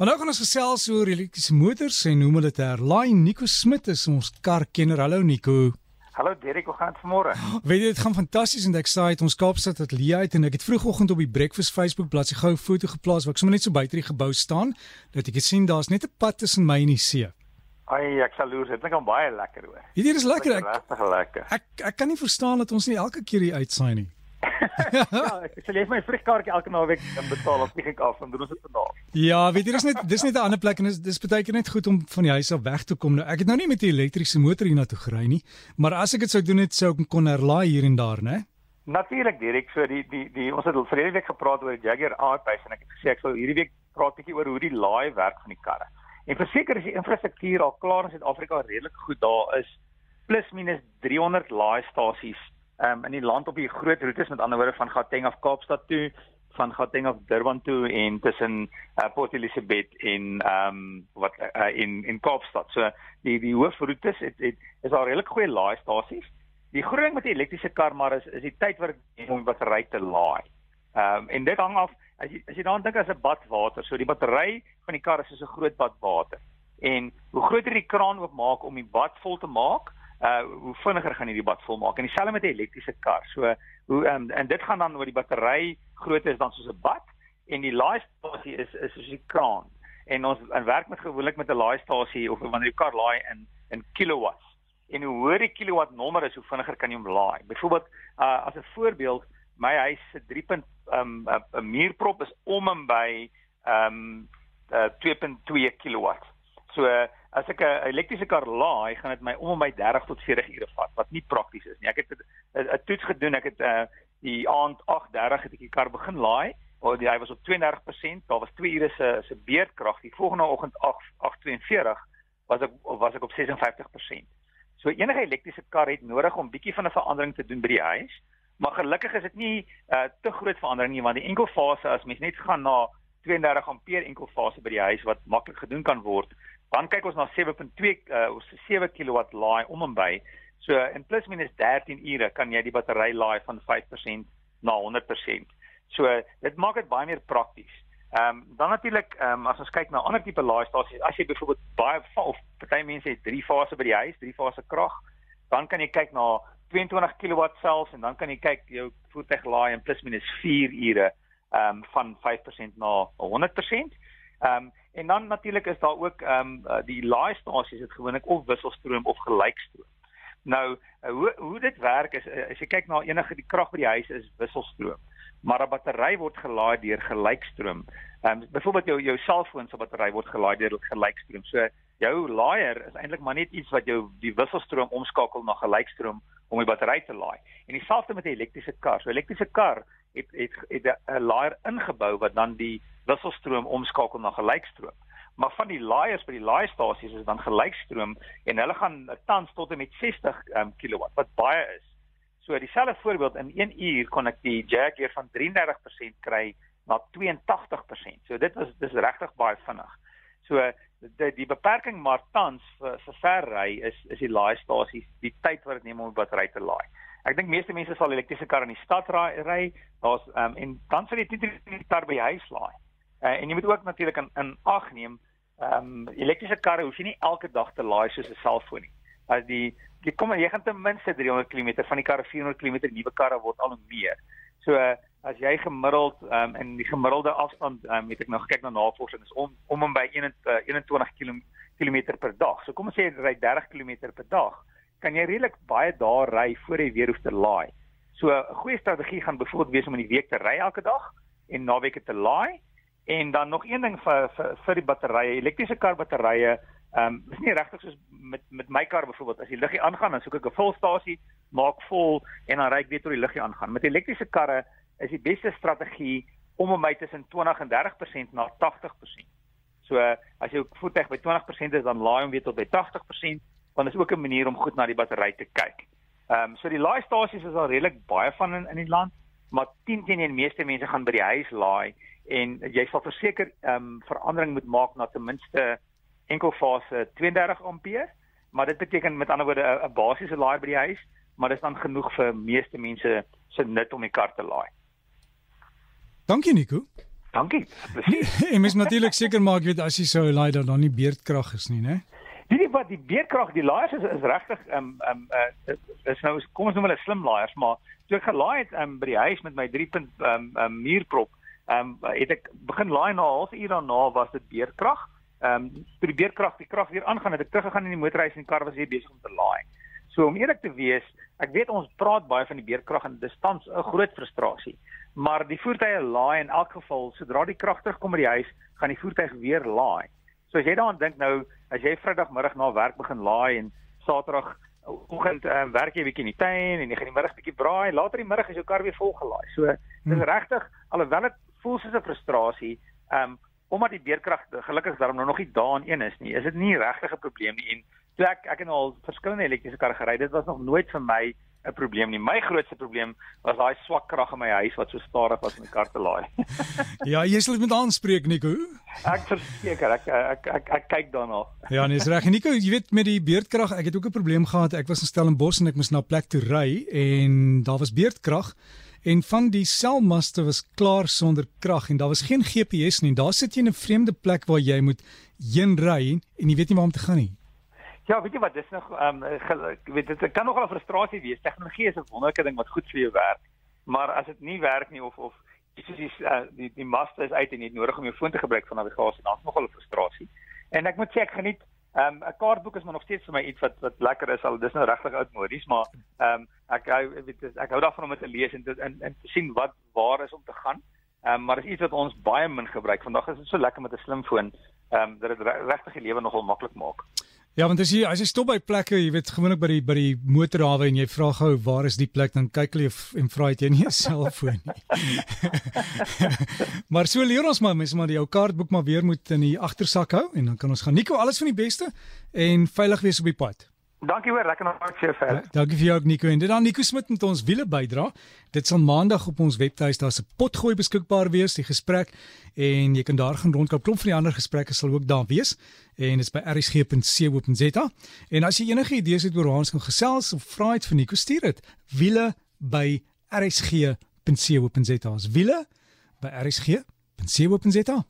Maar nou gaan ons gesels oor elektriese motors en hoe om dit te herlaai. Nico Smit is ons karkenner. Hallo Nico. Hallo Derek, hoe gaan dit vanmôre? Weet jy dit gaan fantasties en ek sê dit ons Kaapstad ateljee uit en ek het vroegoggend op die Breakfast Facebook bladsy gou 'n foto geplaas waar ek sommer net so buite die gebou staan dat ek sien daar's net 'n pad tussen my en die see. Ai, ek sal loer, dit klink baie lekker hoor. Hierdie is lekker. Ek, Regtig lekker. ek ek kan nie verstaan dat ons nie elke keer hier uitsaai nie. ja, ek sal vir my vrugkaartjie elke naweek dan betaal of vlieg ek af en doen ons dit vandag. Ja, weet jy dis net dis net 'n ander plek en dis dis baie keer net goed om van die huis af weg te kom. Nou ek het nou nie met 'n elektriese motor hiernatoe gery nie, maar as ek dit sou doen het sou ek kon herlaai hier en daar, né? Natuurlik Derek, so die die die ons het al verlede week gepraat oor die Jaguar R-Pace en ek het gesê ek sou hierdie week praat bietjie oor hoe die laai werk van die karre. En verseker is die infrastruktuur al klaar in Suid-Afrika redelik goed. Daar is plus minus 300 laaistasies um, in die land op die groot roetes met ander woorde van Gauteng af Kaapstad toe, van Gauteng af Durban toe en tussen uh, Port Elizabeth en ehm um, wat uh, in in Kaapstad. So die die hoofroetes het, het is al redelik goeie laaistasies. Die groot ding met die elektriese kar maar is is die tyd wat jy om die battery te laai. Ehm um, en dit hang af as jy as jy daaraan dink as 'n bad water, so die battery van die kar is soos 'n groot bad water. En hoe groter die kraan oopmaak om die bad vol te maak, uh hoe vinniger gaan jy die bad vol maak. En dieselfde met 'n elektriese kar. So hoe um, en dit gaan dan oor die battery grootte is dan soos 'n bad en die laaistasie is is soos die kraan. En ons en werk met gewoonlik met 'n laaistasie of wanneer jy kar laai in in kilowatts. En hoe hoër die kilowatt nommer is, hoe vinniger kan jy hom laai. Byvoorbeeld uh as 'n voorbeeld, my huis se 3. um 'n muurprop is om en by um uh, 2.2 kilowatt. So uh, as ek 'n elektriese kar laai, gaan dit my om by 30 tot 40 ure vat, wat nie prakties is nie. Ek het 'n toets gedoen, ek het uh, die aand 8:30 het ek die kar begin laai, waar die hy was op 32%, daar was 2 ure se se beerdkrag. Die volgende oggend 8:42 was ek was ek op 56%. So enige elektriese kar het nodig om bietjie van 'n verandering te doen by die huis. Maar gelukkig is dit nie uh, te groot verandering nie want die enkelfase as mens net gaan na 32 ampere enkelfase by die huis wat maklik gedoen kan word, dan kyk ons na 7.2 uh, of 7 kW laai om en by. So in plus minus 13 ure kan jy die battery laai van 5% na 100%. So dit maak dit baie meer prakties. Ehm um, dan natuurlik ehm um, as ons kyk na ander tipe laaistasies, as jy byvoorbeeld baie of party mense het drie fase by die huis, drie fase krag, dan kan jy kyk na 22 kW selfs en dan kan jy kyk jou voertuig laai in plus minus 4 ure ehm um, van 5% na 100%. Ehm um, en dan natuurlik is daar ook ehm um, die laaistasies het gewoonlik of wisselstroom of gelykstroom. Nou uh, hoe hoe dit werk is uh, as jy kyk na enige die krag by die huis is wisselstroom maar 'n battery word gelaai deur gelykstroom. Ehm um, byvoorbeeld jou jou selfoon se battery word gelaai deur gelykstroom. So jou laaier is eintlik maar net iets wat jou die wisselstroom omskakel na gelykstroom om die battery te laai. En dieselfde met 'n elektriese kar. So 'n elektriese kar het het het 'n laaier ingebou wat dan die wisselstroom omskakel na gelykstroom. Maar van die laaiers by die laaistasies is dan gelykstroom en hulle gaan tans tot en met 60 um, kW wat baie is. So dieselfde voorbeeld in 1 uur kon ek die Jaguar van 33% kry na 82%. So dit was dis regtig baie vinnig. So die die beperking maar tans vir vir ver ry is is die laaistasies die tyd wat dit neem om 'n battery te laai. Ek dink meeste mense sal elektriese kar in die stad ry. Daar's um, en dan sal jy dit net daar by huis laai. Uh, en jy moet ook natuurlik in in ag neem ehm um, elektriese karre hoef jy nie elke dag te laai soos 'n selfoon nie. As die jy kom jy gaan ten minste 300 km van die karre 400 km nuwe karre word al hoe meer. So uh, as jy gemiddeld um, in die gemiddelde afstand um, het ek nou gekyk na navorsing is om om en by 21 21 km per dag. So kom ons sê jy ry 30 km per dag, kan jy redelik baie daar ry voor jy weer hoef te laai. So 'n goeie strategie gaan byvoorbeeld wees om in die week te ry elke dag en naweke te laai. En dan nog een ding vir vir vir die batterye, elektriese kar batterye, ehm um, is nie regtig soos met met my kar byvoorbeeld as die liggie aangaan dan soek ek 'n volstasie, maak vol en dan ry ek weer tot die liggie aangaan. Met elektriese karre is die beste strategie om om my tussen 20 en 30% na 80%. So as jou voertuig by 20% is dan laai hom weer tot by 80%, want dit is ook 'n manier om goed na die battery te kyk. Ehm um, so die laaistasies is al redelik baie van in in die land, maar 10 teen 1 meeste mense gaan by die huis laai en jy sal verseker ehm um, verandering moet maak na ten minste enkelfase 32 ampere, maar dit beteken met ander woorde 'n basiese laai by die huis, maar dit is dan genoeg vir meeste mense se nut om die kar te laai. Dankie Nico. Dankie. Presies. en mens natuurlik seker maak weet as jy sou laai dat daar nie beerdkrag is nie, né? Weet jy wat die beerdkrag, die laaiers is is regtig ehm um, ehm um, uh, is nou kom ons noem hulle slim laaiers, maar toe ek gelaai het um, by die huis met my 3 punt ehm um, um, muurprop, ehm um, het ek begin laai na 'n halfuur daarna was dit beerdkrag. Ehm um, toe die beerdkrag die krag weer aangaan het ek teruggegaan in die motorhuis en die kar was weer besig om te laai. So om eerlik te wees, ek weet ons praat baie van die beerdkrag en dis tans 'n groot frustrasie. Maar die voertuie laai in elk geval, sodra die krag terugkom by die huis, gaan die voertuig weer laai. So as jy daaraan dink nou, as jy Vrydagmiddag na werk begin laai en Saterdag oggend uh, werk jy bietjie in die tuin en jy gaan die middag bietjie braai, later die middag is jou kar weer vol gelaai. So dis hmm. regtig alhoewel dit voel soos 'n frustrasie, um omdat die beerkrag gelukkig daarom nou nog nie daan een is nie, is dit nie regtig 'n probleem nie en toe ek ek het nou al verskillende elektriese karre gery, dit was nog nooit vir my 'n probleem nie. My grootste probleem was daai swak krag in my huis wat so stadig was om die kar te laai. ja, jy sal dit met aanspreek, Nico. Ek verseker, ek ek ek, ek, ek kyk daarna. ja, nee, is reg. Nico, jy weet met die beerdkrag, ek het ook 'n probleem gehad. Ek was in Stellenbosch en ek moes na 'n plek toe ry en daar was beerdkrag en van die selmaste was klaar sonder krag en daar was geen GPS nie. Daar sit jy in 'n vreemde plek waar jy moet heen ry en jy weet nie waar om te gaan nie. Ja, weet jy wat, dis nog ehm um, weet dit kan nogal 'n frustrasie wees. Tegnologie is 'n wonderlike ding wat goed vir jou werk. Maar as dit nie werk nie of of soos die uh, die die master is uit en jy het nodig om jou foon te gebruik vir navigasie, dan is nogal 'n frustrasie. En ek moet sê ek geniet ehm um, 'n kaartboek is maar nog steeds vir my iets wat wat lekker is al dis nou regtig oudmodies, maar ehm um, ek hou weet ek hou daarvan om dit te lees en te en, en te sien wat waar is om te gaan. Ehm um, maar dis iets wat ons baie min gebruik. Vandag is dit so lekker met 'n slimfoon ehm um, dat dit regtig die lewe nogal maklik maak. Ja, want as jy as jy stop by plekke, jy weet gewoonlik by die by die motorhawe en jy vra gou waar is die plek dan kyk hulle en vra het jy nie 'n selfoon nie. maar so leer ons maar mense maar die ou kaartboek maar weer moet in die agtersak hou en dan kan ons gaan Nico alles van die beste en veilig wees op die pad. Dankie hoor, lekker vir jou verder. Ja, dankie vir jou ook Nico en dit dan Nico Smit met ons wiele bydra. Dit sal maandag op ons webtuis daar's 'n potgooi beskikbaar wees die gesprek en jy kan daar gaan rondkom. Klop van die ander gesprekke sal ook daar wees en dit's by rsg.co.za. En as jy enige idees het oor hoe ons kan gesels of vra het vir Nico stuur dit wiele by rsg.co.za. Wiele by rsg.co.za.